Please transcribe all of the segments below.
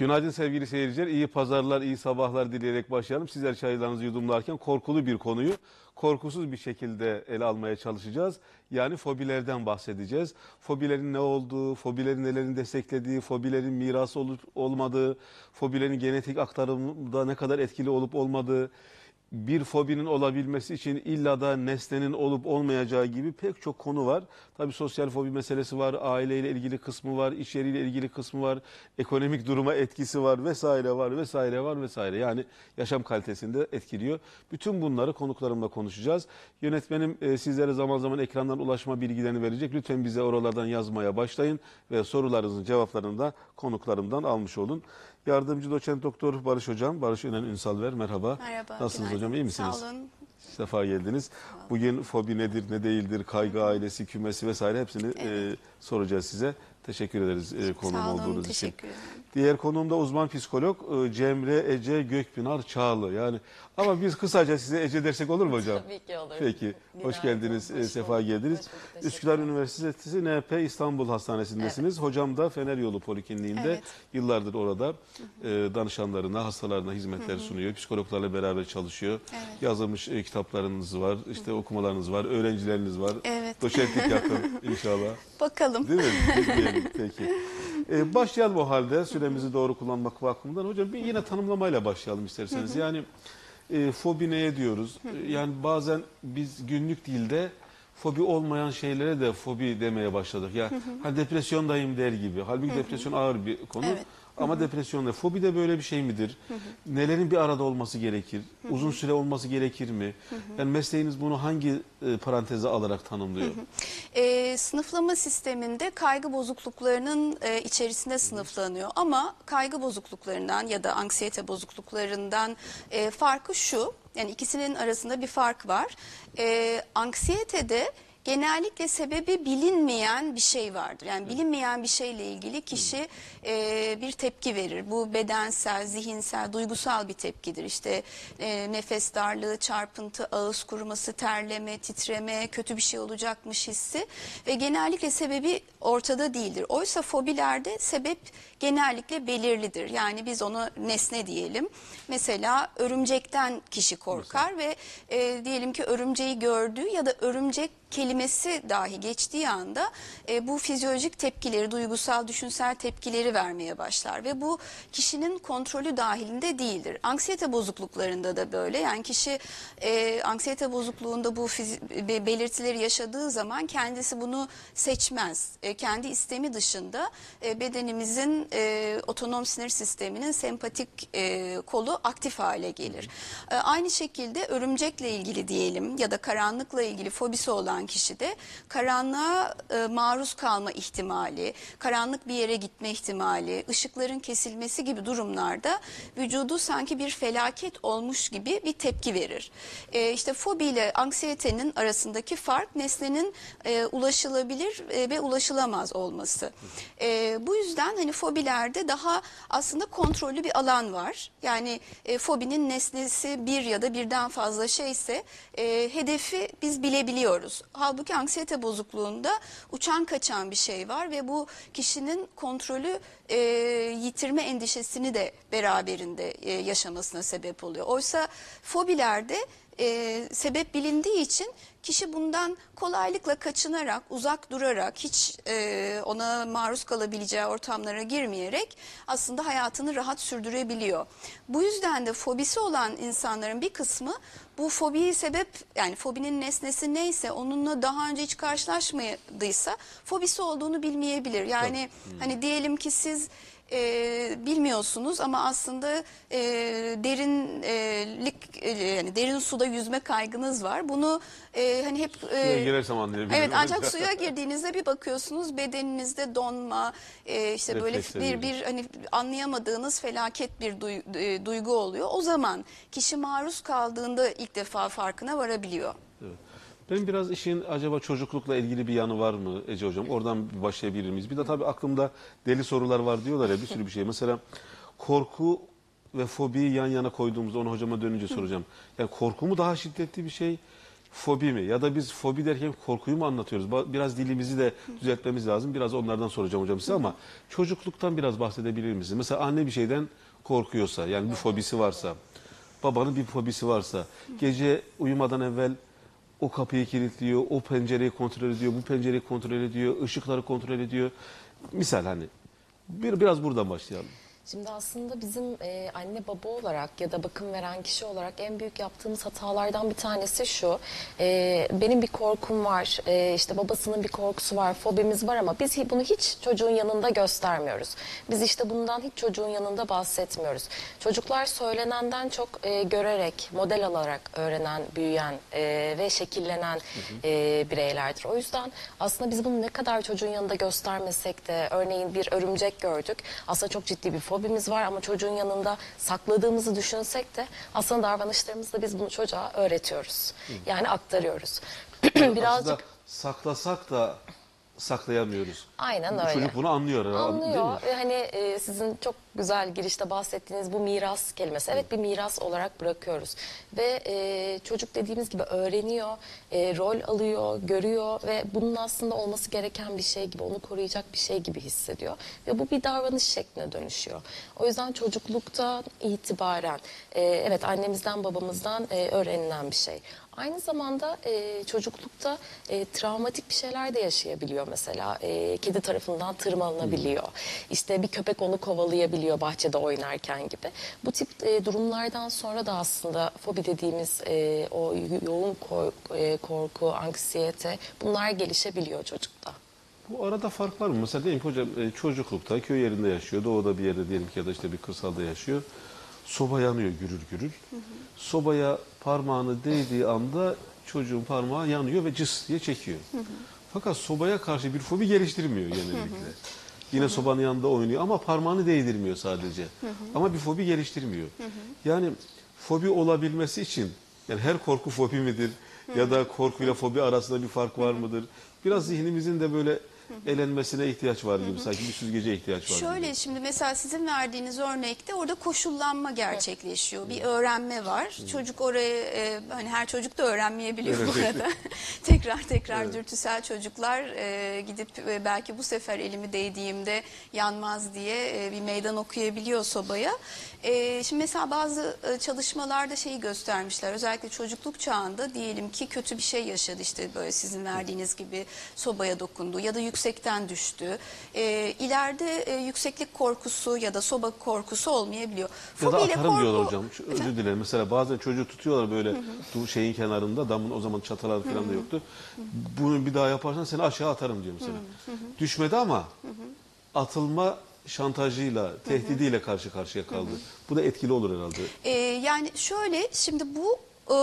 Günaydın sevgili seyirciler. İyi pazarlar, iyi sabahlar dileyerek başlayalım. Sizler çaylarınızı yudumlarken korkulu bir konuyu korkusuz bir şekilde ele almaya çalışacağız. Yani fobilerden bahsedeceğiz. Fobilerin ne olduğu, fobilerin nelerin desteklediği, fobilerin mirası olup olmadığı, fobilerin genetik aktarımda ne kadar etkili olup olmadığı, bir fobinin olabilmesi için illa da nesnenin olup olmayacağı gibi pek çok konu var. Tabii sosyal fobi meselesi var, aileyle ilgili kısmı var, iş yeriyle ilgili kısmı var, ekonomik duruma etkisi var vesaire var vesaire var vesaire. Yani yaşam kalitesinde etkiliyor. Bütün bunları konuklarımla konuşacağız. Yönetmenim e, sizlere zaman zaman ekrandan ulaşma bilgilerini verecek. Lütfen bize oralardan yazmaya başlayın ve sorularınızın cevaplarını da konuklarımdan almış olun. Yardımcı doçent doktor Barış Hocam, Barış Önen Ünsalver merhaba. Merhaba. Nasılsınız. Hocam iyi misiniz? Sağ olun. Sefa geldiniz. Bugün fobi nedir, ne değildir, kaygı ailesi, kümesi vesaire hepsini Evet. e, soracağız size. Teşekkür ederiz e, konuğum Sağ olun. olduğunuz için. Ederim. Diğer konuğum da uzman psikolog e, Cemre Ece Gökpınar Çağlı. Yani ama biz kısaca size Ece dersek olur mu hocam? Tabii ki olur. Peki. Hoş Günaydın, geldiniz, e, hoş sefa bulduk. geldiniz. Hoş bulduk, teşekkür Üsküdar ederim. Üniversitesi NP İstanbul Hastanesi'ndesiniz. Hocam da Fener Yolu Polikliniğinde Evet. yıllardır orada e, danışanlarına, hastalarına hizmetler sunuyor. Psikologlarla beraber çalışıyor. Evet. Yazılmış e, kitaplarınız var, işte okumalarınız var, öğrencileriniz var. Evet. Doçentlik yakın inşallah. Bakalım. Değil mi? Diyelim, Peki. Ee, başlayalım o halde süremizi doğru kullanmak bakımından. Hocam bir yine tanımlamayla başlayalım isterseniz. Yani e, fobi neye diyoruz? E, Yani bazen biz günlük dilde fobi olmayan şeylere de fobi demeye başladık. Ya hani depresyondayım der gibi. Halbuki depresyon ağır bir konu. Evet. Ama depresyonda fobi de böyle bir şey midir? Nelerin bir arada olması gerekir? Uzun süre olması gerekir mi? Yani mesleğiniz bunu hangi e, paranteze alarak tanımlıyor? Ee, sınıflama sisteminde kaygı bozukluklarının e, içerisinde sınıflanıyor. Ama kaygı bozukluklarından ya da anksiyete bozukluklarından e, farkı şu. Yani ikisinin arasında bir fark var. E, anksiyetede genellikle sebebi bilinmeyen bir şey vardır. Yani bilinmeyen bir şeyle ilgili kişi e, bir tepki verir. Bu bedensel, zihinsel, duygusal bir tepkidir. İşte e, nefes darlığı, çarpıntı, ağız kuruması, terleme, titreme, kötü bir şey olacakmış hissi ve genellikle sebebi ortada değildir. Oysa fobilerde sebep genellikle belirlidir. Yani biz ona nesne diyelim. Mesela örümcekten kişi korkar ve e, diyelim ki örümceği gördüğü ya da örümcek kelimesi dahi geçtiği anda e, bu fizyolojik tepkileri, duygusal, düşünsel tepkileri vermeye başlar ve bu kişinin kontrolü dahilinde değildir. Anksiyete bozukluklarında da böyle. Yani kişi e, anksiyete bozukluğunda bu be- belirtileri yaşadığı zaman kendisi bunu seçmez. E, kendi istemi dışında e, bedenimizin e, otonom sinir sisteminin sempatik e, kolu aktif hale gelir. E, aynı şekilde örümcekle ilgili diyelim ya da karanlıkla ilgili fobisi olan kişide karanlığa e, maruz kalma ihtimali, karanlık bir yere gitme ihtimali, ışıkların kesilmesi gibi durumlarda vücudu sanki bir felaket olmuş gibi bir tepki verir. E, işte fobi ile anksiyetenin arasındaki fark nesnenin e, ulaşılabilir e, ve ulaşılamaz olması. Bu yüzden hani fobilerde daha aslında kontrollü bir alan var. Yani fobinin nesnesi bir ya da birden fazla şeyse e, hedefi biz bilebiliyoruz. Halbuki anksiyete bozukluğunda uçan kaçan bir şey var ve bu kişinin kontrolü e, yitirme endişesini de beraberinde e, yaşamasına sebep oluyor. Oysa fobilerde e, sebep bilindiği için kişi bundan kolaylıkla kaçınarak, uzak durarak, hiç e, ona maruz kalabileceği ortamlara girmeyerek aslında hayatını rahat sürdürebiliyor. Bu yüzden de fobisi olan insanların bir kısmı bu fobiyi sebep yani fobinin nesnesi neyse onunla daha önce hiç karşılaşmadıysa fobisi olduğunu bilmeyebilir. Yani hani diyelim ki siz e, bilmiyorsunuz ama aslında e, derinlik e, yani derin suda yüzme kaygınız var. Bunu e, hani hep Suya girersem anlayabilirim. Evet ancak suya girdiğinizde bir bakıyorsunuz bedeninizde donma e, işte böyle bir bir hani anlayamadığınız felaket bir e, duygu oluyor. O zaman kişi maruz kaldığında ilk defa farkına varabiliyor. Benim biraz işin acaba çocuklukla ilgili bir yanı var mı Ece Hocam? Oradan başlayabilir miyiz? Bir de tabii aklımda deli sorular var diyorlar ya bir sürü bir şey. Mesela korku ve fobiyi yan yana koyduğumuzda onu hocama dönünce soracağım. Yani korku mu daha şiddetli bir şey? fobi mi? Ya da biz fobi derken korkuyu mu anlatıyoruz? Biraz dilimizi de düzeltmemiz lazım. Biraz onlardan soracağım hocam size ama çocukluktan biraz bahsedebilir misiniz? Mesela anne bir şeyden korkuyorsa, yani bir fobisi varsa, babanın bir fobisi varsa, gece uyumadan evvel o kapıyı kilitliyor, o pencereyi kontrol ediyor, bu pencereyi kontrol ediyor, ışıkları kontrol ediyor. Misal hani bir biraz buradan başlayalım. Şimdi aslında bizim e, anne baba olarak ya da bakım veren kişi olarak en büyük yaptığımız hatalardan bir tanesi şu. E, benim bir korkum var, e, işte babasının bir korkusu var, fobimiz var ama biz bunu hiç çocuğun yanında göstermiyoruz. Biz işte bundan hiç çocuğun yanında bahsetmiyoruz. Çocuklar söylenenden çok e, görerek, model alarak öğrenen, büyüyen e, ve şekillenen e, bireylerdir. O yüzden aslında biz bunu ne kadar çocuğun yanında göstermesek de örneğin bir örümcek gördük. Aslında çok ciddi bir fobimiz var ama çocuğun yanında sakladığımızı düşünsek de aslında davranışlarımızla biz bunu çocuğa öğretiyoruz. Yani aktarıyoruz. Aslında Birazcık saklasak da saklayamıyoruz. aynen öyle. Çocuk bunu anlıyor? Anlıyor ve hani e, sizin çok güzel girişte bahsettiğiniz bu miras kelimesi. Evet bir miras olarak bırakıyoruz. Ve e, çocuk dediğimiz gibi öğreniyor, e, rol alıyor, görüyor ve bunun aslında olması gereken bir şey gibi, onu koruyacak bir şey gibi hissediyor. Ve bu bir davranış şekline dönüşüyor. O yüzden çocukluktan itibaren e, evet annemizden babamızdan e, öğrenilen bir şey. Aynı zamanda e, çocuklukta e, travmatik bir şeyler de yaşayabiliyor mesela. E, kedi tarafından tırmalanabiliyor. İşte bir köpek onu kovalayabiliyor bahçede oynarken gibi. Bu tip e, durumlardan sonra da aslında fobi dediğimiz e, o yoğun korku, e, korku, anksiyete bunlar gelişebiliyor çocukta. Bu arada fark var mı? Mesela diyelim ki hocam e, çocuklukta köy yerinde yaşıyor, doğuda bir yerde diyelim ki ya da işte bir kırsalda yaşıyor. Soba yanıyor gürül gürül. Sobaya parmağını değdiği anda çocuğun parmağı yanıyor ve cıs diye çekiyor. Fakat sobaya karşı bir fobi geliştirmiyor genellikle. Yine sobanın yanında oynuyor ama parmağını değdirmiyor sadece. Ama bir fobi geliştirmiyor. Yani fobi olabilmesi için yani her korku fobi midir? Ya da korkuyla fobi arasında bir fark var mıdır? Biraz zihnimizin de böyle elenmesine ihtiyaç var gibi sanki bir süzgece ihtiyaç var Şöyle gibi. şimdi mesela sizin verdiğiniz örnekte orada koşullanma gerçekleşiyor. Bir öğrenme var. Çocuk oraya e, hani her çocuk da öğrenmeyebiliyor bu Evet. arada. tekrar tekrar dürtüsel çocuklar e, gidip e, belki bu sefer elimi değdiğimde yanmaz diye e, bir meydan okuyabiliyor sobaya. E, şimdi mesela bazı e, çalışmalarda şeyi göstermişler. Özellikle çocukluk çağında diyelim ki kötü bir şey yaşadı işte böyle sizin verdiğiniz gibi sobaya dokundu ya da yüksekten düştü. E, ileride e, yükseklik korkusu ya da soba korkusu olmayabiliyor. Ya da Fobiyle atarım korku- diyorlar hocam. Şu- Özür dilerim. Mesela bazen çocuğu tutuyorlar böyle du- şeyin kenarında. Damın o zaman çatalar falan da yoktu. Bunu bir daha yaparsan seni aşağı atarım diyor mesela. Düşmedi ama atılma şantajıyla, tehdidiyle karşı karşıya kaldı. Bu da etkili olur herhalde. Ee, yani şöyle şimdi bu e,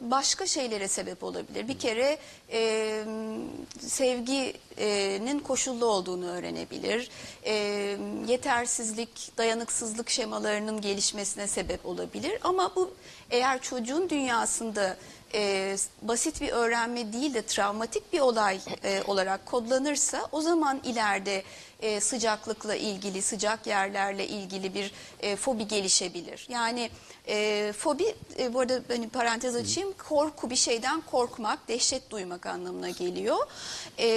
başka şeylere sebep olabilir. Bir kere e, sevginin koşullu olduğunu öğrenebilir. E, yetersizlik, dayanıksızlık şemalarının gelişmesine sebep olabilir. Ama bu eğer çocuğun dünyasında e, basit bir öğrenme değil de travmatik bir olay e, olarak kodlanırsa o zaman ileride e, sıcaklıkla ilgili, sıcak yerlerle ilgili bir e, fobi gelişebilir. Yani e, fobi, e, bu arada hani parantez açayım, korku bir şeyden korkmak, dehşet duymak anlamına geliyor. E,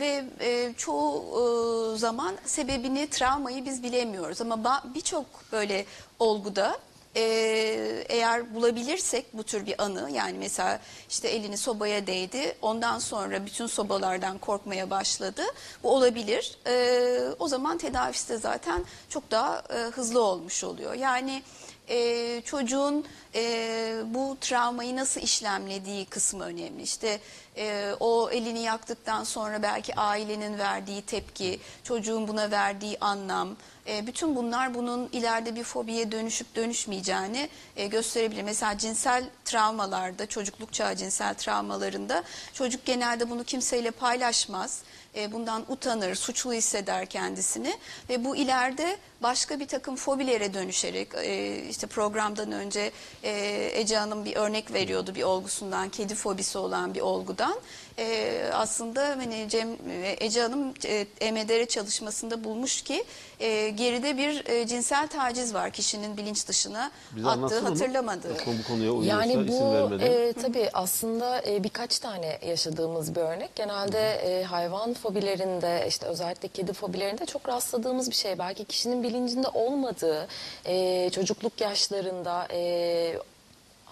ve e, çoğu e, zaman sebebini, travmayı biz bilemiyoruz. Ama birçok böyle olguda ee, eğer bulabilirsek bu tür bir anı yani mesela işte elini sobaya değdi ondan sonra bütün sobalardan korkmaya başladı bu olabilir. Ee, o zaman tedavisi de zaten çok daha e, hızlı olmuş oluyor. Yani e, çocuğun e, bu travmayı nasıl işlemlediği kısmı önemli. İşte e, o elini yaktıktan sonra belki ailenin verdiği tepki çocuğun buna verdiği anlam e, bütün bunlar bunun ileride bir fobiye dönüşüp dönüşmeyeceğini e, gösterebilir. Mesela cinsel travmalarda, çocukluk çağı cinsel travmalarında çocuk genelde bunu kimseyle paylaşmaz. E, bundan utanır, suçlu hisseder kendisini ve bu ileride başka bir takım fobilere dönüşerek e, işte programdan önce e, Ece Hanım bir örnek veriyordu bir olgusundan, kedi fobisi olan bir olgudan. E, aslında hani Cem e, Ece Hanım e, EMDR çalışmasında bulmuş ki e, geride bir e, cinsel taciz var kişinin bilinç dışına Bize attığı anlatsana hatırlamadığı. Bu konuya uyuyorsa Yani isim bu vermeden. e, tabii aslında e, birkaç tane yaşadığımız bir örnek. Genelde e, hayvan fobilerinde işte özellikle kedi fobilerinde çok rastladığımız bir şey. Belki kişinin bilincinde olmadığı e, çocukluk yaşlarında e,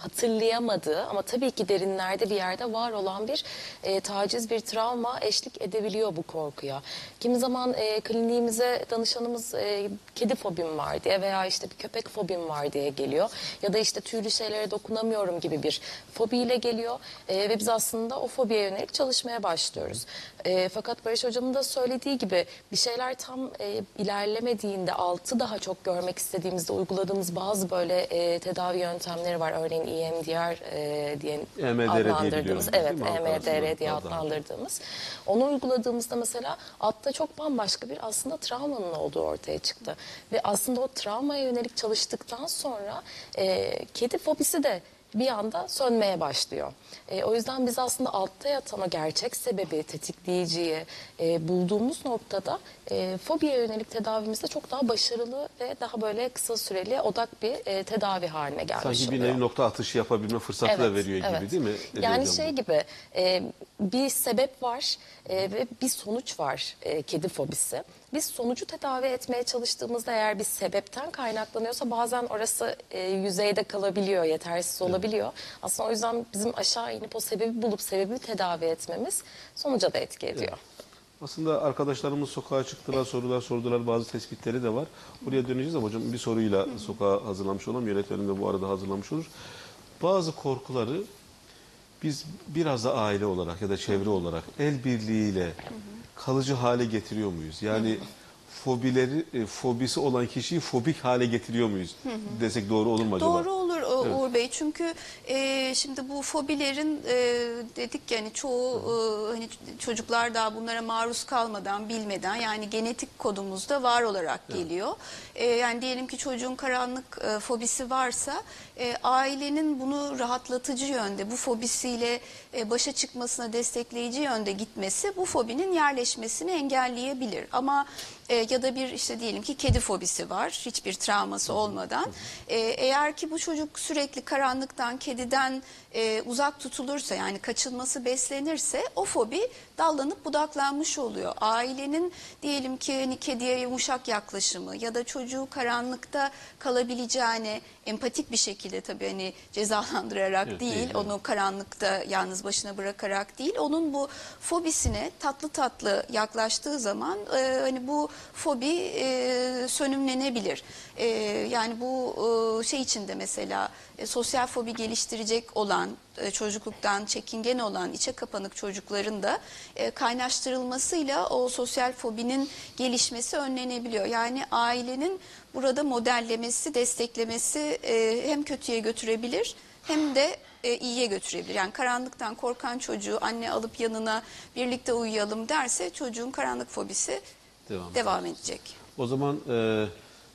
hatırlayamadığı ama tabii ki derinlerde bir yerde var olan bir e, taciz, bir travma eşlik edebiliyor bu korkuya. Kimi zaman e, kliniğimize danışanımız e, kedi fobim var diye veya işte bir köpek fobim var diye geliyor. Ya da işte tüylü şeylere dokunamıyorum gibi bir fobiyle geliyor. E, ve biz aslında o fobiye yönelik çalışmaya başlıyoruz. E, fakat Barış Hocam'ın da söylediği gibi bir şeyler tam e, ilerlemediğinde altı daha çok görmek istediğimizde uyguladığımız bazı böyle e, tedavi yöntemleri var. Örneğin EMDR e, diye EMDR diye adlandırdığımız. Evet değil mi? Halk EMDR diye adlandırdığımız. Onu uyguladığımızda mesela altta çok bambaşka bir aslında travmanın olduğu ortaya çıktı. Ve aslında o travmaya yönelik çalıştıktan sonra e, kedi fobisi de bir anda sönmeye başlıyor. E, o yüzden biz aslında altta yatan o gerçek sebebi, tetikleyiciyi e, bulduğumuz noktada e, fobiye yönelik tedavimizde çok daha başarılı ve daha böyle kısa süreli odak bir e, tedavi haline gelmiş Sanki bir oluyor. nevi nokta atışı yapabilme fırsatı da veriyor gibi evet. değil mi? Yani Hocam şey gibi e, bir sebep var e, ve bir sonuç var e, kedi fobisi. Biz sonucu tedavi etmeye çalıştığımızda eğer bir sebepten kaynaklanıyorsa bazen orası e, yüzeyde kalabiliyor, yetersiz olabiliyor. Aslında o yüzden bizim aşağı inip o sebebi bulup sebebi tedavi etmemiz sonuca da etki ediyor. Aslında arkadaşlarımız sokağa çıktılar, sorular sordular, bazı tespitleri de var. Buraya döneceğiz ama hocam bir soruyla sokağa hazırlamış olalım. Yönetmenim de bu arada hazırlamış olur. Bazı korkuları biz biraz da aile olarak ya da çevre olarak el birliğiyle kalıcı hale getiriyor muyuz? Yani fobileri, e, fobisi olan kişiyi fobik hale getiriyor muyuz? Desek doğru olur mu acaba? Doğru olur o- Uğur Bey çünkü e, şimdi bu fobilerin e, dedik yani çoğu e, hani çocuklar daha bunlara maruz kalmadan bilmeden yani genetik kodumuzda var olarak geliyor. E, yani diyelim ki çocuğun karanlık e, fobisi varsa e, ailenin bunu rahatlatıcı yönde bu fobisiyle e, başa çıkmasına destekleyici yönde gitmesi bu fobinin yerleşmesini engelleyebilir. Ama e, ya da bir işte diyelim ki kedi fobisi var hiçbir travması olmadan. E, eğer ki bu çocuk sürekli karanlıktan, kediden e, uzak tutulursa yani kaçılması beslenirse o fobi dallanıp budaklanmış oluyor. Ailenin diyelim ki hani kediye yumuşak yaklaşımı ya da çocuğu karanlıkta kalabileceğine empatik bir şekilde tabii hani cezalandırarak Evet, değil, değil, onu karanlıkta yalnız başına bırakarak değil, onun bu fobisine tatlı tatlı yaklaştığı zaman e, hani bu fobi e, sönümlenebilir. E, yani bu e, şey içinde mesela e, sosyal fobi geliştirecek olan e, çocukluktan çekingen olan içe kapanık çocukların da e, kaynaştırılmasıyla o sosyal fobinin gelişmesi önlenebiliyor. Yani ailenin burada modellemesi, desteklemesi e, hem kötüye götürebilir hem de e, iyiye götürebilir. Yani karanlıktan korkan çocuğu anne alıp yanına birlikte uyuyalım derse çocuğun karanlık fobisi Devam. devam edecek. O zaman e,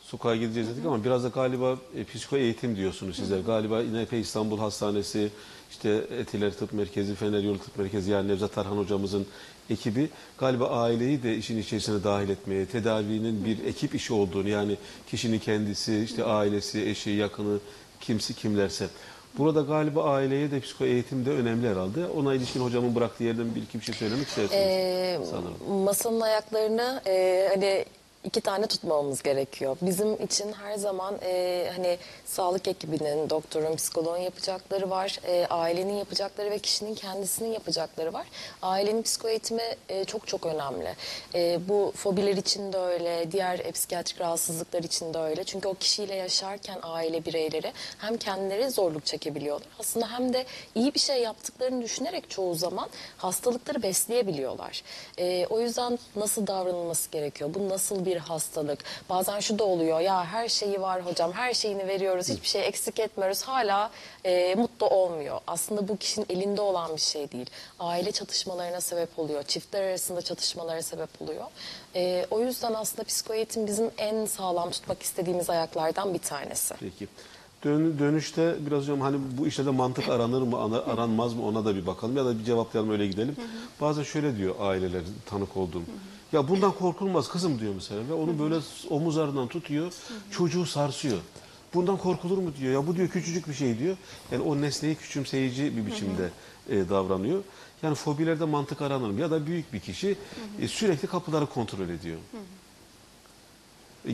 sokağa gideceğiz dedik ama biraz da galiba e, psiko eğitim diyorsunuz sizler. Galiba İNP İstanbul Hastanesi, işte Etiler Tıp Merkezi, Fener Yolu Tıp Merkezi yani Nevzat Tarhan hocamızın ekibi galiba aileyi de işin içerisine dahil etmeye, tedavinin bir ekip işi olduğunu yani kişinin kendisi, işte ailesi, eşi, yakını, kimsi kimlerse. Burada galiba aileye de psiko eğitim de önemli herhalde. Ona ilişkin hocamın bıraktığı yerden bir iki bir şey söylemek istersiniz Ee, sanırım. masanın ayaklarını e, hani iki tane tutmamamız gerekiyor. Bizim için her zaman e, hani sağlık ekibinin, doktorun, psikoloğun yapacakları var, e, ailenin yapacakları ve kişinin kendisinin yapacakları var. Ailenin psiko eğitimi e, çok çok önemli. E, bu fobiler için de öyle, diğer e, psikiyatrik rahatsızlıklar için de öyle. Çünkü o kişiyle yaşarken aile bireyleri hem kendileri zorluk çekebiliyorlar. Aslında hem de iyi bir şey yaptıklarını düşünerek çoğu zaman hastalıkları besleyebiliyorlar. E, o yüzden nasıl davranılması gerekiyor? Bu nasıl bir hastalık? Bazen şu da oluyor. Ya her şeyi var hocam. Her şeyini veriyoruz. Hiçbir şey eksik etmiyoruz. Hala e, mutlu olmuyor. Aslında bu kişinin elinde olan bir şey değil. Aile çatışmalarına sebep oluyor. Çiftler arasında çatışmalara sebep oluyor. E, o yüzden aslında psiko eğitim bizim en sağlam tutmak istediğimiz ayaklardan bir tanesi. Peki. Dön- dönüşte biraz hocam hani bu işlerde mantık aranır mı ana- aranmaz mı ona da bir bakalım ya da bir cevaplayalım öyle gidelim. Bazen şöyle diyor aileler tanık olduğum. Ya bundan korkulmaz kızım diyor mesela ve onu böyle omuzlarından tutuyor çocuğu sarsıyor. Bundan korkulur mu diyor ya bu diyor küçücük bir şey diyor. Yani o nesneyi küçümseyici bir biçimde e, davranıyor. Yani fobilerde mantık aranır ya da büyük bir kişi e, sürekli kapıları kontrol ediyor. E,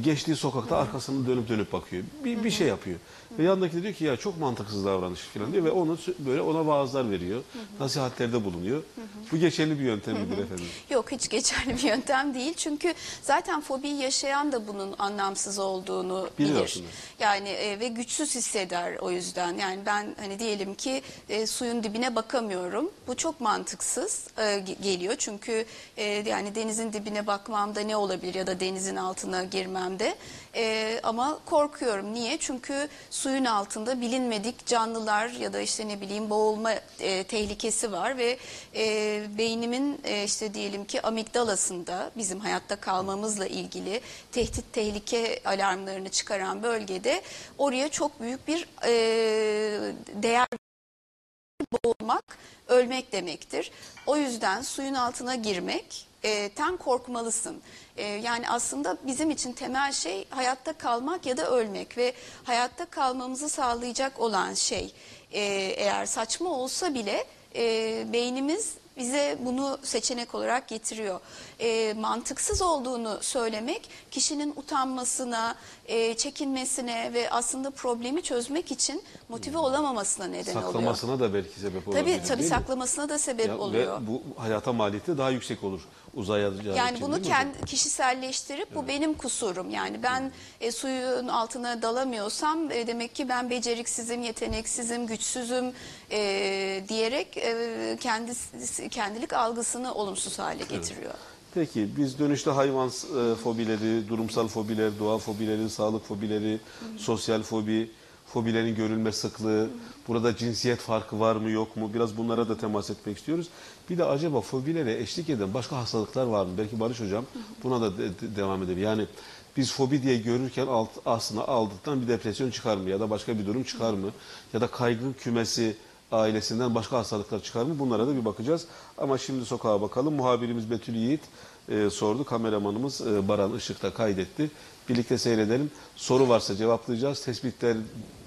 Geçtiği sokakta arkasını dönüp dönüp bakıyor. Bir, bir şey yapıyor. Ve yanındaki de diyor ki ya çok mantıksız davranış falan diyor ve onu böyle ona vaazlar veriyor. Nasihatlerde bulunuyor. Bu geçerli bir yöntem midir efendim? Yok hiç geçerli bir yöntem değil. Çünkü zaten fobiyi yaşayan da bunun anlamsız olduğunu bilir. Biliyorsunuz. Yani e, ve güçsüz hisseder o yüzden. Yani ben hani diyelim ki e, suyun dibine bakamıyorum. Bu çok mantıksız e, ge- geliyor. Çünkü e, yani denizin dibine bakmamda ne olabilir ya da denizin altına girmemde. E, ama korkuyorum. Niye? Çünkü suyun altında bilinmedik canlılar ya da işte ne bileyim boğulma e, tehlikesi var ve e, beynimin e, işte diyelim ki amigdalasında bizim hayatta kalmamızla ilgili tehdit tehlike alarmlarını çıkaran bölgede oraya çok büyük bir e, değer boğulmak ölmek demektir. O yüzden suyun altına girmek e, ten korkmalısın. E, yani aslında bizim için temel şey hayatta kalmak ya da ölmek ve hayatta kalmamızı sağlayacak olan şey e, eğer saçma olsa bile e, beynimiz bize bunu seçenek olarak getiriyor. E, mantıksız olduğunu söylemek kişinin utanmasına, e, çekinmesine ve aslında problemi çözmek için motive olamamasına neden oluyor. Saklamasına da belki sebep olabilir. Tabii tabii mi? saklamasına da sebep Ya oluyor. Ve bu hayata maliyeti daha yüksek olur uzaya Yani bunu kendi kişiselleştirip bu benim kusurum. Yani ben e, suyun altına dalamıyorsam e, demek ki ben beceriksizim, yeteneksizim, güçsüzüm e, diyerek e, kendisi, kendilik algısını olumsuz hale getiriyor. Peki biz dönüşte hayvan e, fobileri, durumsal fobiler, doğa fobileri, sağlık fobileri, sosyal fobi, fobilerin görülme sıklığı, burada cinsiyet farkı var mı yok mu biraz bunlara da temas etmek istiyoruz. Bir de acaba fobilere eşlik eden başka hastalıklar var mı? Belki Barış Hocam buna da de- de- devam edelim. Yani biz fobi diye görürken alt, aslında aldıktan bir depresyon çıkar mı ya da başka bir durum çıkar mı? Ya da kaygı kümesi ailesinden başka hastalıklar çıkar mı? Bunlara da bir bakacağız. Ama şimdi sokağa bakalım. Muhabirimiz Betül Yiğit e, sordu. Kameramanımız e, Baran Işık kaydetti. Birlikte seyredelim. Soru varsa cevaplayacağız. Tespitlerde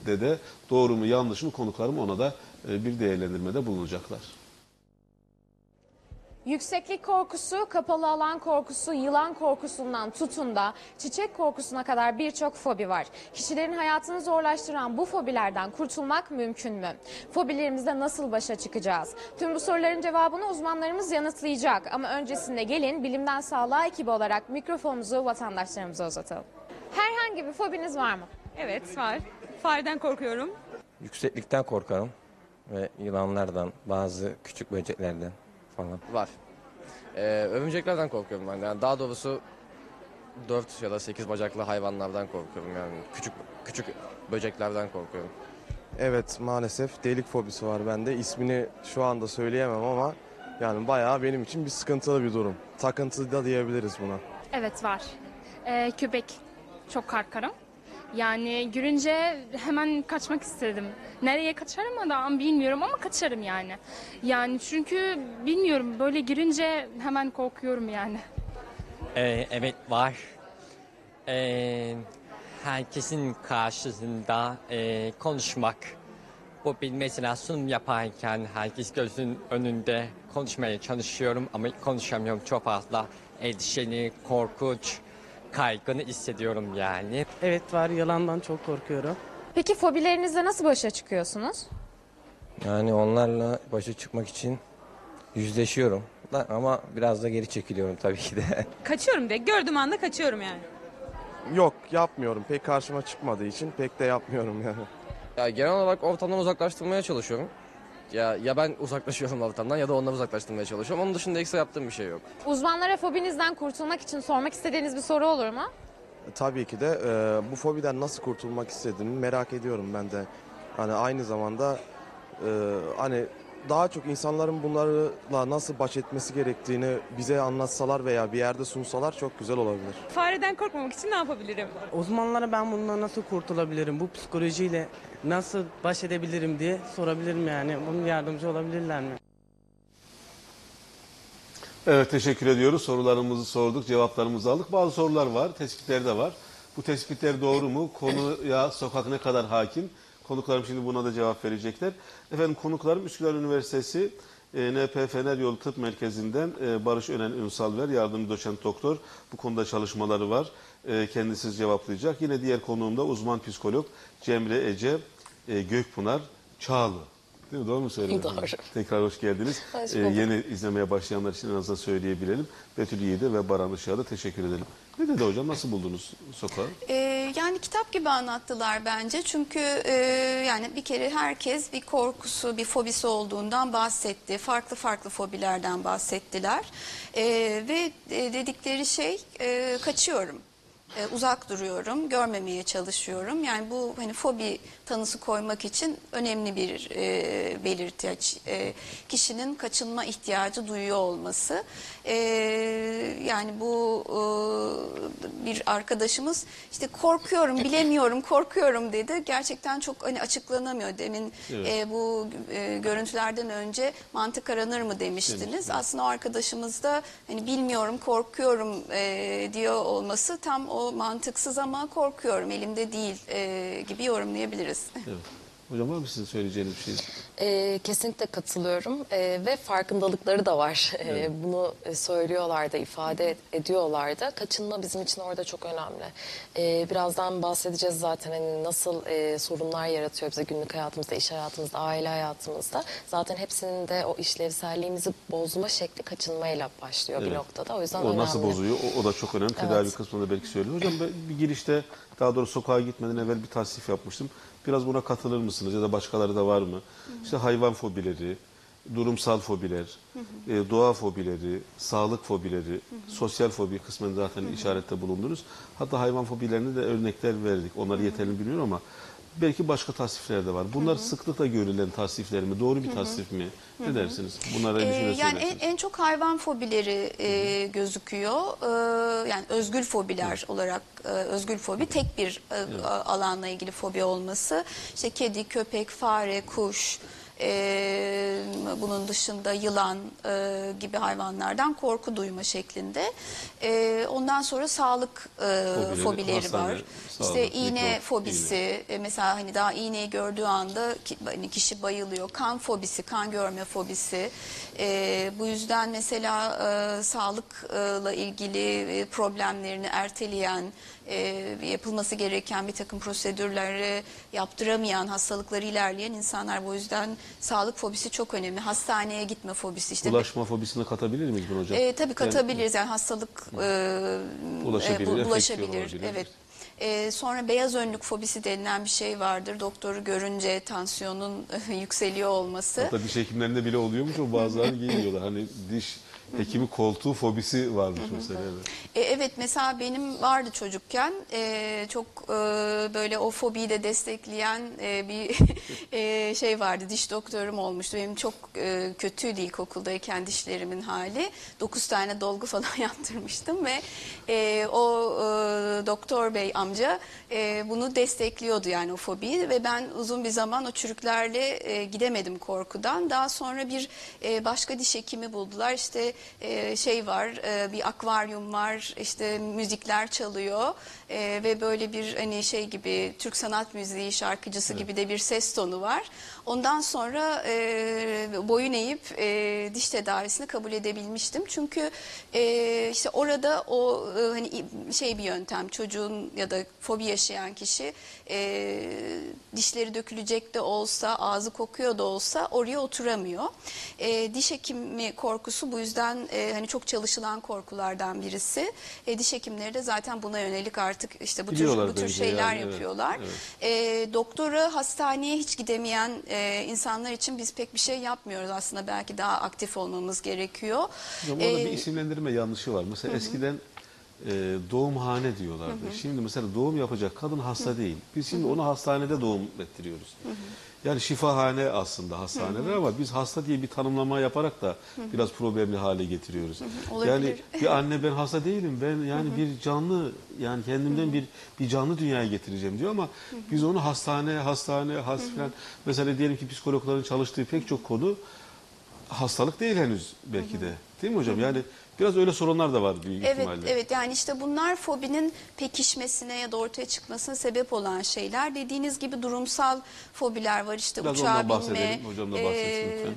de doğru mu yanlış mı konuklarım ona da e, bir değerlendirmede bulunacaklar. Yükseklik korkusu, kapalı alan korkusu, yılan korkusundan tutun da çiçek korkusuna kadar birçok fobi var. Kişilerin hayatını zorlaştıran bu fobilerden kurtulmak mümkün mü? Fobilerimizle nasıl başa çıkacağız? Tüm bu soruların cevabını uzmanlarımız yanıtlayacak. Ama öncesinde gelin bilimden sağlığa ekibi olarak mikrofonumuzu vatandaşlarımıza uzatalım. Herhangi bir fobiniz var mı? Evet var. Fareden korkuyorum. Yükseklikten korkarım ve yılanlardan, bazı küçük böceklerden falan. Var. Ee, örümceklerden korkuyorum ben. Yani daha doğrusu 4 ya da 8 bacaklı hayvanlardan korkuyorum. Yani küçük küçük böceklerden korkuyorum. Evet maalesef delik fobisi var bende. İsmini şu anda söyleyemem ama yani bayağı benim için bir sıkıntılı bir durum. Takıntı da diyebiliriz buna. Evet var. Ee, köpek çok korkarım. Yani görünce hemen kaçmak istedim. Nereye kaçarım adam bilmiyorum ama kaçarım yani. Yani çünkü bilmiyorum böyle girince hemen korkuyorum yani. Ee, evet var. Ee, herkesin karşısında ee, konuşmak. Bu bir mesela sunum yaparken herkes gözün önünde konuşmaya çalışıyorum ama konuşamıyorum çok fazla. Endişeli, korkunç, kaygını hissediyorum yani. Evet var yalandan çok korkuyorum. Peki fobilerinizle nasıl başa çıkıyorsunuz? Yani onlarla başa çıkmak için yüzleşiyorum. Da, ama biraz da geri çekiliyorum tabii ki de. Kaçıyorum de. Gördüğüm anda kaçıyorum yani. Yok yapmıyorum. Pek karşıma çıkmadığı için pek de yapmıyorum yani. Ya genel olarak ortamdan uzaklaştırmaya çalışıyorum. Ya ya ben uzaklaşıyorum ortamdan ya da onları uzaklaştırmaya çalışıyorum. Onun dışında ekstra yaptığım bir şey yok. Uzmanlara fobinizden kurtulmak için sormak istediğiniz bir soru olur mu? Tabii ki de e, bu fobiden nasıl kurtulmak istediğimi merak ediyorum ben de. Hani aynı zamanda e, hani daha çok insanların bunlarla nasıl baş etmesi gerektiğini bize anlatsalar veya bir yerde sunsalar çok güzel olabilir. Fareden korkmamak için ne yapabilirim? Uzmanlara ben bundan nasıl kurtulabilirim, bu psikolojiyle nasıl baş edebilirim diye sorabilirim yani. Bunun yardımcı olabilirler mi? Evet teşekkür ediyoruz. Sorularımızı sorduk, cevaplarımızı aldık. Bazı sorular var, tespitler de var. Bu tespitler doğru mu? Konuya sokak ne kadar hakim? Konuklarım şimdi buna da cevap verecekler. Efendim konuklarım Üsküdar Üniversitesi e, NP Fener Yolu Tıp Merkezi'nden e, Barış Önen Ünsalver, yardımcı doçent doktor. Bu konuda çalışmaları var. E, kendisi cevaplayacak. Yine diğer konuğum da uzman psikolog Cemre Ece e, Gökpınar Çağlı. Değil mi? Doğru mu söyledim? Doğru. Tekrar hoş geldiniz. Hoş Ee, yeni izlemeye başlayanlar için en azından söyleyebilelim. Betül Yiğit'e ve Baran Işık'a da teşekkür edelim. Ne dedi hocam? Nasıl buldunuz sokağı? Ee, yani kitap gibi anlattılar bence çünkü e, yani bir kere herkes bir korkusu, bir fobisi olduğundan bahsetti. Farklı farklı fobilerden bahsettiler Ee, ve e, dedikleri şey e, kaçıyorum. E, uzak duruyorum, görmemeye çalışıyorum. Yani bu hani fobi tanısı koymak için önemli bir e, belirteç. E, kişinin kaçınma ihtiyacı duyuyor olması. E, yani bu e, bir arkadaşımız işte korkuyorum, bilemiyorum, korkuyorum dedi. Gerçekten çok hani açıklanamıyor. Demin Evet. e, bu e, görüntülerden önce mantık aranır mı demiştiniz. Aslında o arkadaşımız da hani bilmiyorum, korkuyorum e, diyor olması tam o mantıksız ama korkuyorum, elimde değil e, gibi yorumlayabiliriz. Evet. Hocam var mı sizin söyleyeceğiniz bir şey? Ee, kesinlikle katılıyorum Ee, ve farkındalıkları da var. Ee, Evet. bunu e, söylüyorlar da ifade ediyorlar da. Kaçınma bizim için orada çok önemli. Ee, birazdan bahsedeceğiz zaten hani nasıl e, sorunlar yaratıyor bize günlük hayatımızda, iş hayatımızda, aile hayatımızda. Zaten hepsinin de o işlevselliğimizi bozma şekli kaçınmayla başlıyor bir Evet. noktada. O yüzden O önemli. nasıl bozuyor? O, o da çok önemli. Tedavi Evet. kısmında belki söylüyor. Hocam ben bir girişte daha doğrusu sokağa gitmeden evvel bir tasnif yapmıştım. Biraz buna katılır mısınız ya da başkaları da var mı? İşte hayvan fobileri, durumsal fobiler, e, doğa fobileri, sağlık fobileri, sosyal fobi kısmen zaten işarette bulundunuz. Hatta hayvan fobilerine de örnekler verdik. Onları yeterli biliyorum ama belki başka tasnifler de var. Bunlar sıklıkla görülen tasnifler mi? Doğru bir tasnif mi? Ne dersiniz? Bunlara Ee, ilişkin ne yani en, en çok hayvan fobileri e, gözüküyor. Ee, yani özgül fobiler olarak e, özgül fobi tek bir e, alanla ilgili fobi olması. İşte kedi, köpek, fare, kuş, e, bunun dışında yılan e, gibi hayvanlardan korku duyma şeklinde. E, ondan sonra sağlık e, Fobileri, fobileri hastane, var. sağlık, İşte iğne mikrop, fobisi, e, mesela hani daha iğneyi gördüğü anda ki- hani kişi bayılıyor. Kan fobisi, kan görme fobisi. E, bu yüzden mesela e, sağlıkla ilgili e, problemlerini erteleyen, e, yapılması gereken bir takım prosedürleri yaptıramayan, hastalıkları ilerleyen insanlar. Bu yüzden sağlık fobisi çok önemli. Hastaneye gitme fobisi. işte Bulaşma fobisini katabilir miyiz bunu hocam? e, tabii katabiliriz yani hastalık e, Bulaşabilir, e, bulaşabilir. Evet. E, sonra beyaz önlük fobisi denilen bir şey vardır. Doktoru görünce tansiyonun yükseliyor olması. Hatta diş hekimlerinde bile oluyormuş o bazıları giymiyorlar. Hani diş hekimi koltuğu fobisi varmış mesela. Evet. E, evet mesela benim vardı çocukken e, çok e, böyle o fobiyi de destekleyen e, bir e, şey vardı diş doktorum olmuştu. Benim çok e, kötüydü ilkokuldayken dişlerimin hali. 9 tane dolgu falan yaptırmıştım ve e, o e, doktor bey amca e, bunu destekliyordu yani o fobiyi ve ben uzun bir zaman o çürüklerle e, gidemedim korkudan. Daha sonra bir e, başka diş hekimi buldular. İşte e, şey var, e, bir akvaryum var, işte müzikler çalıyor e, ve böyle bir hani şey gibi Türk sanat müziği şarkıcısı gibi de bir ses tonu var. Ondan sonra e, boyun eğip e, diş tedavisini kabul edebilmiştim. Çünkü e, işte orada o e, hani şey bir yöntem çocuğun ya da fobi yaşayan kişi e, dişleri dökülecek de olsa ağzı kokuyor da olsa oraya oturamıyor. E, diş hekimi korkusu bu yüzden e, hani çok çalışılan korkulardan birisi. E, diş hekimleri de zaten buna yönelik artık işte bu tür, bu tür şeyler yani, evet, yapıyorlar. evet. E, doktora hastaneye hiç gidemeyen e, insanlar için biz pek bir şey yapmıyoruz aslında belki daha aktif olmamız gerekiyor. Hocam orada E, bir isimlendirme yanlışı var. Mesela eskiden e, doğumhane diyorlardı. Şimdi mesela doğum yapacak kadın hasta değil. Biz şimdi onu hastanede doğum ettiriyoruz. Yani şifahane aslında hastaneler ama biz hasta diye bir tanımlama yaparak da biraz problemli hale getiriyoruz. Olabilir. Yani bir anne ben hasta değilim. Ben yani bir canlı yani kendimden bir bir canlı dünyaya getireceğim diyor ama biz onu hastane hastane has falan mesela diyelim ki psikologların çalıştığı pek çok konu hastalık değil henüz belki de. Değil mi hocam? Yani biraz öyle sorunlar da var büyük Evet, ihtimalle. evet yani işte bunlar fobinin pekişmesine ya da ortaya çıkmasına sebep olan şeyler. Dediğiniz gibi durumsal fobiler var işte Biraz uçağa ondan binme. bahsedelim. Hocam da bahsetsin e, lütfen.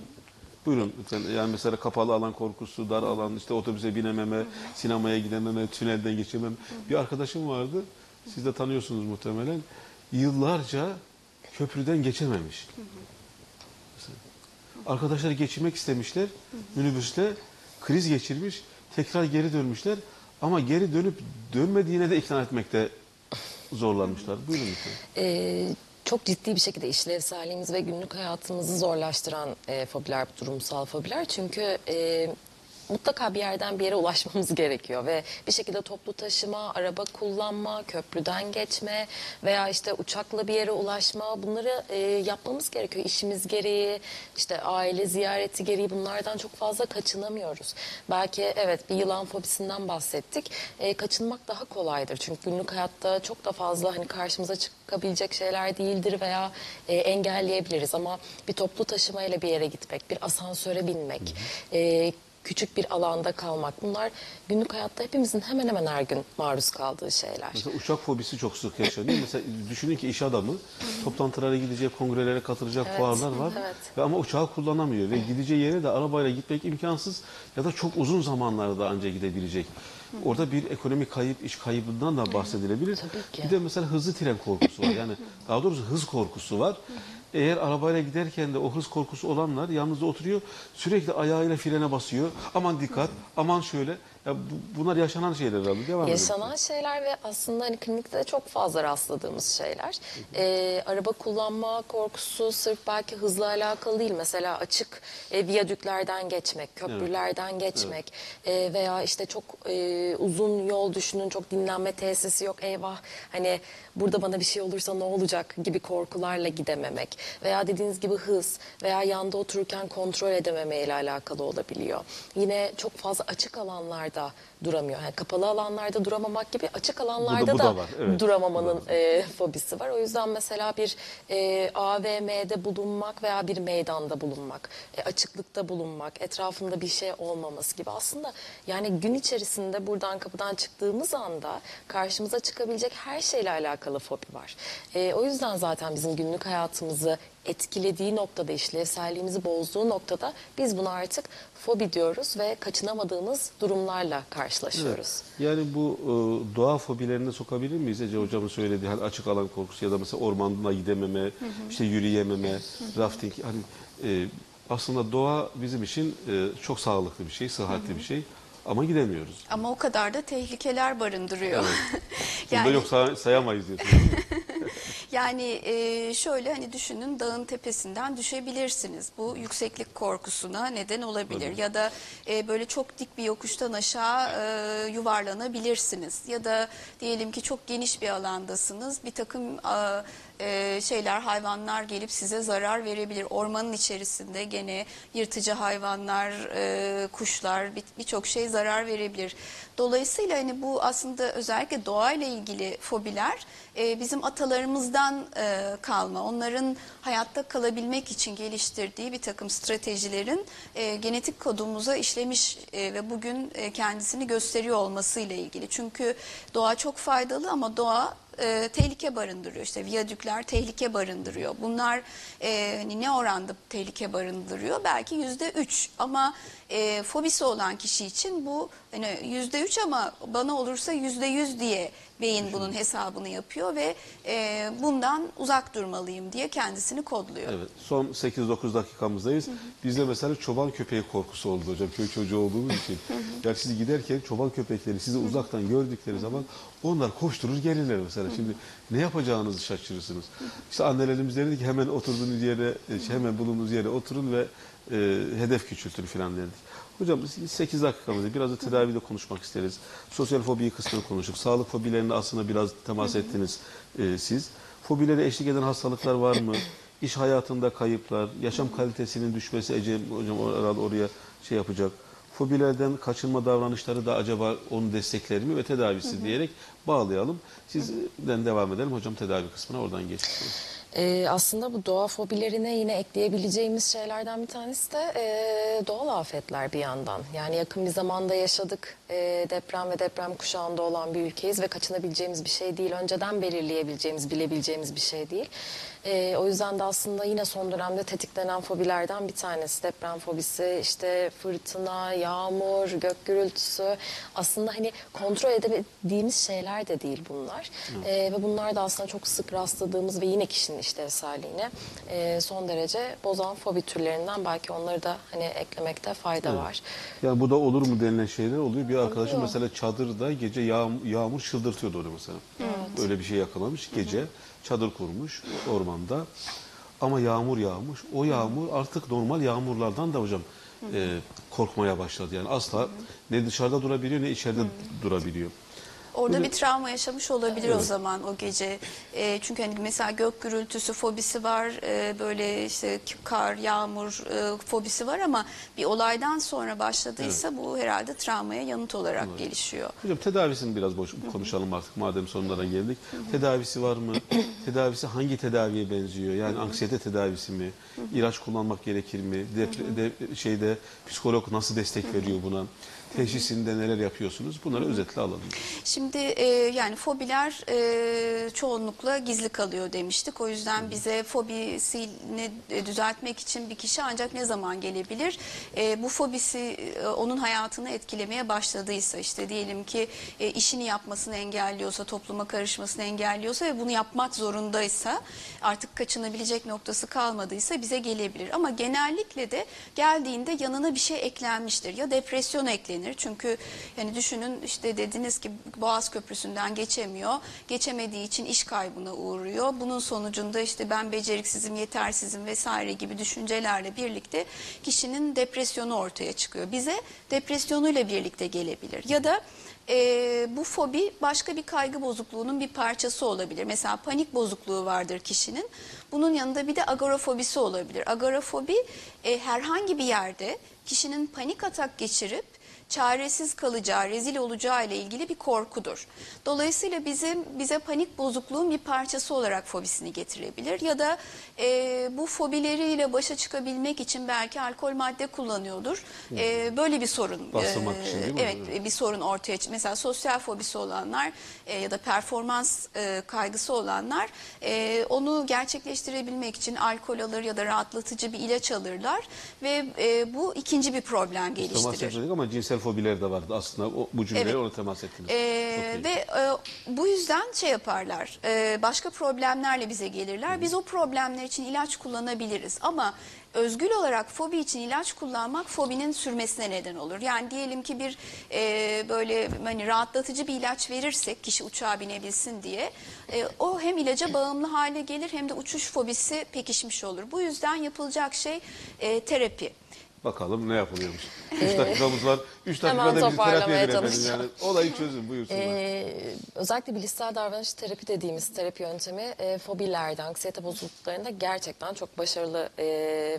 Buyurun lütfen. Yani mesela kapalı alan korkusu, dar alan, işte otobüse binememe, sinemaya gidememe, tünelden geçemem. Bir arkadaşım vardı. Siz de tanıyorsunuz muhtemelen. Yıllarca köprüden geçememiş. Mesela. Arkadaşlar geçirmek istemişler minibüsle. Kriz geçirmiş. Tekrar geri dönmüşler. Ama geri dönüp dönmediğine de ikna etmekte zorlanmışlar. Buyurun lütfen. Ee, çok ciddi bir şekilde işlevselliğimizi ve günlük hayatımızı zorlaştıran e, fobiler, durumsal fobiler. Çünkü e, mutlaka bir yerden bir yere ulaşmamız gerekiyor ve bir şekilde toplu taşıma, araba kullanma, köprüden geçme veya işte uçakla bir yere ulaşma bunları e, yapmamız gerekiyor. İşimiz gereği, işte aile ziyareti gereği bunlardan çok fazla kaçınamıyoruz. Belki evet bir yılan fobisinden bahsettik. E, kaçınmak daha kolaydır. Çünkü günlük hayatta çok da fazla hani karşımıza çıkabilecek şeyler değildir veya e, engelleyebiliriz. Ama bir toplu taşımayla bir yere gitmek, bir asansöre binmek, e, küçük bir alanda kalmak bunlar günlük hayatta hepimizin hemen hemen her gün maruz kaldığı şeyler. Mesela uçak fobisi çok sık yaşanıyor. Mesela düşünün ki iş adamı toplantılara gidecek, kongrelere katılacak Evet, fuarlar var. evet. Ve ama uçağı kullanamıyor ve gideceği yere de arabayla gitmek imkansız ya da çok uzun zamanlarda ancak gidebilecek. Orada bir ekonomik kayıp, iş kaybından da bahsedilebilir. Tabii ki. Bir de mesela hızlı tren korkusu var. Yani daha doğrusu hız korkusu var. Eğer arabayla giderken de o hız korkusu olanlar yalnız oturuyor sürekli ayağıyla frene basıyor. Aman dikkat, aman şöyle. Ya bu- bunlar yaşanan şeyler herhalde. Devam edelim. Yaşanan şeyler ve aslında hani klinikte de çok fazla rastladığımız şeyler. Ee, araba kullanma korkusu sırf belki hızla alakalı değil. Mesela açık e, viyadüklerden geçmek, köprülerden geçmek e, veya işte çok e, uzun yol düşünün, çok dinlenme tesisi yok. Eyvah hani burada bana bir şey olursa ne olacak gibi korkularla gidememek. Veya dediğiniz gibi hız veya yanda otururken kontrol edememeyle alakalı olabiliyor. Yine çok fazla açık alanlarda duramıyor. Yani kapalı alanlarda duramamak gibi açık alanlarda bu da, da var, evet. duramamanın e, fobisi var. O yüzden mesela bir e, AVM'de bulunmak veya bir meydanda bulunmak, e, açıklıkta bulunmak, etrafında bir şey olmaması gibi aslında yani gün içerisinde buradan kapıdan çıktığımız anda karşımıza çıkabilecek her şeyle alakalı fobi var. E, o yüzden zaten bizim günlük hayatımızı etkilediği noktada, işlevselliğimizi bozduğu noktada biz bunu artık fobi diyoruz ve kaçınamadığımız durumlarla karşılaşıyoruz. Yani bu e, doğa fobilerine sokabilir miyiz Ece hocamın söylediği hani açık alan korkusu ya da mesela ormana gidememe, işte yürüyememe, rafting hani e, aslında doğa bizim için e, çok sağlıklı bir şey, sıhhatli bir şey ama gidemiyoruz. Ama o kadar da tehlikeler barındırıyor. Bunda yok say- sayamayız diyorsunuz. Yani e, şöyle hani düşünün dağın tepesinden düşebilirsiniz. Bu yükseklik korkusuna neden olabilir. Ya da e, böyle çok dik bir yokuştan aşağı e, yuvarlanabilirsiniz. Ya da diyelim ki çok geniş bir alandasınız. Bir takım a, e, şeyler, hayvanlar gelip size zarar verebilir. Ormanın içerisinde gene yırtıcı hayvanlar, e, kuşlar bir- birçok şey zarar verebilir. Dolayısıyla hani bu aslında özellikle doğayla ilgili fobiler e, bizim atalarımızdan e, kalma. Onların hayatta kalabilmek için geliştirdiği bir takım stratejilerin e, genetik kodumuza işlemiş e, ve bugün e, kendisini gösteriyor olmasıyla ilgili. Çünkü doğa çok faydalı ama doğa e, tehlike barındırıyor. İşte viyadükler tehlike barındırıyor. Bunlar e, hani ne oranda tehlike barındırıyor? Belki yüzde üç ama e, fobisi olan kişi için bu hani yüzde üç ama bana olursa yüzde yüz diye beyin bunun hesabını yapıyor ve e, bundan uzak durmalıyım diye kendisini kodluyor. Evet, son 8-9 dakikamızdayız. Bizde mesela çoban köpeği korkusu oldu hocam köy çocuğu olduğumuz için. yani siz giderken çoban köpekleri sizi uzaktan gördükleri zaman onlar koşturur gelirler mesela. Şimdi ne yapacağınızı şaşırırsınız. İşte annelerimiz derdi ki hemen oturduğunuz yere, hemen bulunduğunuz yere oturun ve e, hedef küçültün falan derdik. Hocam 8 dakikamızda biraz da tedavide konuşmak isteriz. Sosyal fobiyi kısmını konuştuk. Sağlık fobilerine aslında biraz temas ettiniz e, siz. Fobilere eşlik eden hastalıklar var mı? iş hayatında kayıplar, yaşam kalitesinin düşmesi Ece hocam herhalde oraya şey yapacak. Fobilerden kaçınma davranışları da acaba onu destekler mi ve tedavisi diyerek bağlayalım. Sizden devam edelim hocam tedavi kısmına oradan geçelim. Ee, aslında bu doğa fobilerine yine ekleyebileceğimiz şeylerden bir tanesi de e, doğal afetler bir yandan. Yani yakın bir zamanda yaşadık e, deprem ve deprem kuşağında olan bir ülkeyiz ve kaçınabileceğimiz bir şey değil. Önceden belirleyebileceğimiz, bilebileceğimiz bir şey değil. E, o yüzden de aslında yine son dönemde tetiklenen fobilerden bir tanesi deprem fobisi, işte fırtına, yağmur, gök gürültüsü. Aslında hani kontrol edemediğimiz şeyler de değil bunlar. E, ve bunlar da aslında çok sık rastladığımız ve yine kişinin işlevselliğine e, son derece bozan fobi türlerinden belki onları da hani eklemekte fayda var. Yani bu da olur mu denilen şeyler oluyor. Bir arkadaşım Oluyor. mesela çadırda gece yağmur, yağmur çıldırtıyordu onu mesela. Öyle bir şey yakalamış. Gece çadır kurmuş ormanda. Ama yağmur yağmış. O yağmur artık normal yağmurlardan da hocam e, korkmaya başladı. Yani asla ne dışarıda durabiliyor ne içeride durabiliyor. Orada Böyle- bir travma yaşamış olabilir o zaman o gece. E, çünkü hani mesela gök gürültüsü fobisi var, e, böyle işte kar, yağmur e, fobisi var ama bir olaydan sonra başladıysa bu herhalde travmaya yanıt olarak gelişiyor. Hocam tedavisini biraz boş konuşalım artık madem sonlara geldik. Tedavisi var mı? Tedavisi hangi tedaviye benziyor? Yani anksiyete tedavisi mi? İlaç kullanmak gerekir mi? Depre- de, şeyde psikolog nasıl destek veriyor buna? Teşhisinde neler yapıyorsunuz? Bunları özetle alalım. Şimdi e, yani fobiler e, çoğunlukla gizli kalıyor demiştik. O yüzden bize fobisini e, düzeltmek için bir kişi ancak ne zaman gelebilir? E, bu fobisi e, onun hayatını etkilemeye başladıysa işte diyelim ki e, işini yapmasını engelliyorsa, topluma karışmasını engelliyorsa ve bunu yapmak zorundaysa artık kaçınabilecek noktası kalmadıysa bize gelebilir. Ama genellikle de geldiğinde yanına bir şey eklenmiştir. Ya depresyon eklenir çünkü yani düşünün işte dediniz ki Boğaz Köprüsü'nden geçemiyor. Geçemediği için iş kaybına uğruyor. Bunun sonucunda işte ben beceriksizim, yetersizim vesaire gibi düşüncelerle birlikte kişinin depresyonu ortaya çıkıyor. Bize depresyonuyla birlikte gelebilir. Ya da e, bu fobi başka bir kaygı bozukluğunun bir parçası olabilir. Mesela panik bozukluğu vardır kişinin. Bunun yanında bir de agorafobisi olabilir. Agorafobi e, herhangi bir yerde kişinin panik atak geçirip çaresiz kalacağı, rezil olacağı ile ilgili bir korkudur. Dolayısıyla bizim bize panik bozukluğun bir parçası olarak fobisini getirebilir ya da e, bu fobileriyle başa çıkabilmek için belki alkol madde kullanıyordur. E, böyle bir sorun. E, için değil mi? Evet, e, bir sorun ortaya çık. Mesela sosyal fobisi olanlar e, ya da performans e, kaygısı olanlar e, onu gerçekleştirebilmek için alkol alır ya da rahatlatıcı bir ilaç alırlar ve e, bu ikinci bir problem geliştirir. ama cinsel fobiler de vardı aslında. O, bu cümleyle Evet. ona temas ettiniz. Ee, ve e, bu yüzden şey yaparlar, e, başka problemlerle bize gelirler. Biz o problemler için ilaç kullanabiliriz ama özgül olarak fobi için ilaç kullanmak fobinin sürmesine neden olur. Yani diyelim ki bir e, böyle hani rahatlatıcı bir ilaç verirsek kişi uçağa binebilsin diye e, o hem ilaca bağımlı hale gelir hem de uçuş fobisi pekişmiş olur. Bu yüzden yapılacak şey e, terapi. Bakalım ne yapılıyormuş. 3 dakikamız var. 3 Ee, hemen dakikada bizi terapiye verelim. Yani olayı çözün buyursunlar. Ee, özellikle bilişsel davranış terapi dediğimiz terapi yöntemi e, fobilerde, anksiyete bozukluklarında gerçekten çok başarılı e,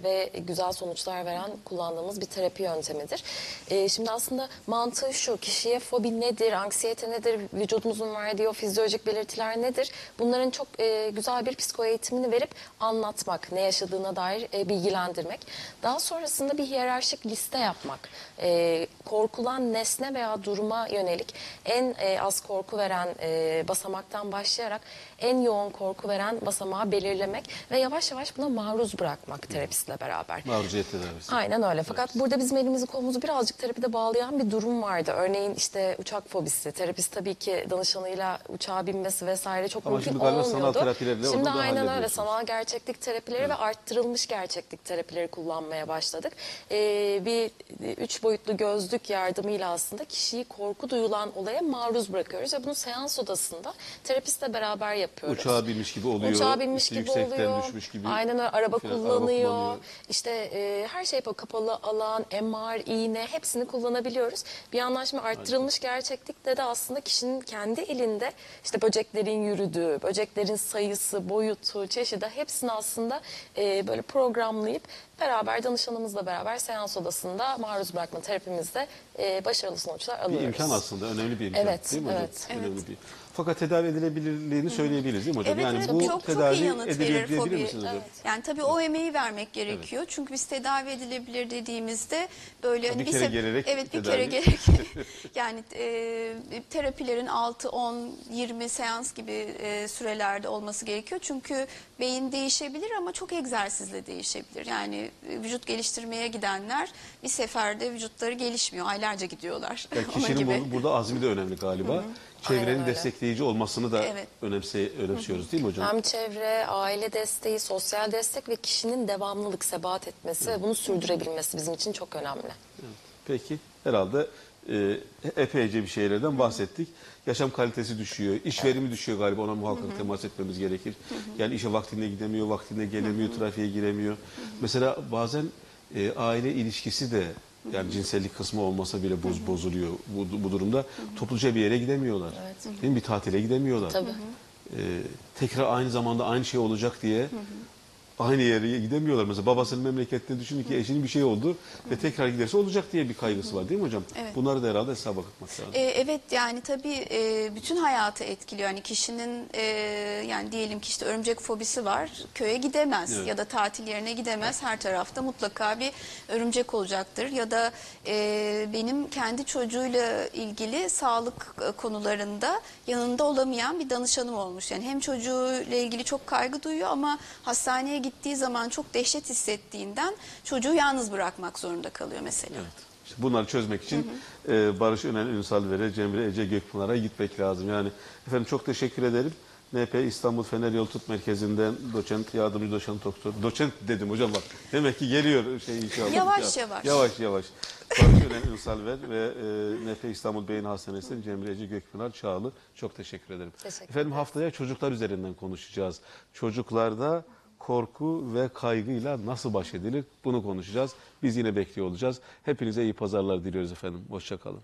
ve güzel sonuçlar veren kullandığımız bir terapi yöntemidir. E, şimdi aslında mantığı şu, kişiye fobi nedir, anksiyete nedir, vücudumuzun verdiği o fizyolojik belirtiler nedir? Bunların çok e, güzel bir psiko eğitimini verip anlatmak, ne yaşadığına dair e, bilgilendirmek. Daha sonrasında bir hiyerarşik liste yapmak. E, korkulan nesne veya duruma yönelik en e, az korku veren e, basamaktan başlayarak en yoğun korku veren basamağı belirlemek ve yavaş yavaş buna maruz bırakmak terapistle beraber. Maruziyet tedavisi. Aynen öyle. Fakat burada bizim elimizi kolumuzu birazcık terapide bağlayan bir durum vardı. Örneğin işte uçak fobisi. Terapist tabii ki danışanıyla uçağa binmesi vesaire çok Ama mümkün şimdi galiba olmuyordu. sanal terapilerle onu Şimdi da aynen öyle. hallediyorsunuz. Sanal gerçeklik terapileri ve arttırılmış gerçeklik terapileri kullanmaya başladık. Ee, bir e, üç boyutlu gözlük yardımıyla aslında kişiyi korku duyulan olaya maruz bırakıyoruz ve bunu seans odasında terapistle beraber yapıyoruz. Uçağa binmiş gibi oluyor. Uçağa binmiş İşte gibi yüksekten oluyor. düşmüş gibi. Aynen öyle. Araba Falan, kullanıyor. kullanıyor. işte e, her şey yapıyor. Kapalı alan, MR, iğne hepsini kullanabiliyoruz. Bir yandan şimdi arttırılmış gerçeklikte de aslında kişinin kendi elinde işte böceklerin yürüdüğü, böceklerin sayısı, boyutu, çeşidi hepsini aslında e, böyle programlayıp beraber danışanımızla beraber seans odasında maruz bırakma terapimizde e, başarılı sonuçlar Bir alıyoruz. imkan aslında önemli bir imkan Evet, değil mi hocam? evet. Önemli bir. Fakat tedavi edilebilirliğini söyleyebiliriz değil mi hocam? Evet, yani evet, bu çok, çok tedavi iyi yanıt verir diyebilir fobi. misiniz hocam? Yani tabii o emeği vermek gerekiyor. Çünkü biz tedavi edilebilir dediğimizde böyle hani Bir kere sef- gelerek evet bir tedavi. kere gerek yani e, terapilerin 6 10 20 seans gibi e, sürelerde olması gerekiyor. Çünkü beyin değişebilir ama çok egzersizle değişebilir. Yani e, vücut geliştirmeye gidenler bir seferde vücutları gelişmiyor. Aylarca gidiyorlar. Yani kişinin gibi. bu- burada azmi de önemli galiba. Çevrenin Aynen öyle. destekleyici olmasını da Evet. önemse, önemsiyoruz değil mi hocam? Hem çevre, aile desteği, sosyal destek ve kişinin devamlılık, sebat etmesi ve bunu sürdürebilmesi bizim için çok önemli. Peki herhalde e, epeyce bir şeylerden bahsettik. Yaşam kalitesi düşüyor, iş verimi düşüyor galiba ona muhakkak temas etmemiz gerekir. Yani işe vaktinde gidemiyor, vaktinde gelemiyor, trafiğe giremiyor. Mesela bazen e, aile ilişkisi de yani cinsellik kısmı olmasa bile boz, bozuluyor bu, bu durumda. Topluca bir yere gidemiyorlar. Değil mi? Bir tatile gidemiyorlar. Tabii. E, tekrar aynı zamanda aynı şey olacak diye aynı yere gidemiyorlar. Mesela babasının memleketinde düşünün ki eşinin bir şey oldu ve tekrar giderse olacak diye bir kaygısı var değil mi hocam? Evet. Bunları da herhalde hesaba katmak lazım. E, evet yani tabii e, bütün hayatı etkiliyor. Yani kişinin e, yani diyelim ki işte örümcek fobisi var. Köye gidemez Evet. ya da tatil yerine gidemez. Her tarafta mutlaka bir örümcek olacaktır. Ya da e, benim kendi çocuğuyla ilgili sağlık e, konularında yanında olamayan bir danışanım olmuş. Yani hem çocuğuyla ilgili çok kaygı duyuyor ama hastaneye gittiği zaman çok dehşet hissettiğinden çocuğu yalnız bırakmak zorunda kalıyor mesela. İşte bunları çözmek için e, Barış Önen Ünsal ve Cemre Ece Gökpınar'a gitmek lazım. Yani efendim çok teşekkür ederim. NP İstanbul Fener Yol Tut Merkezi'nden doçent, yardımcı doçent doktor. Doçent dedim hocam bak. Demek ki geliyor şey inşallah. Yavaş Ya- yavaş. Yavaş yavaş. Barış Önen Ünsal ver ve e, NP İstanbul Beyin Hastanesi'nin Cemre Ece Gökpınar Çağlı. Çok teşekkür ederim. Teşekkür Efendim haftaya çocuklar üzerinden konuşacağız. Çocuklarda korku ve kaygıyla nasıl baş edilir bunu konuşacağız. Biz yine bekliyor olacağız. Hepinize iyi pazarlar diliyoruz efendim. Hoşçakalın.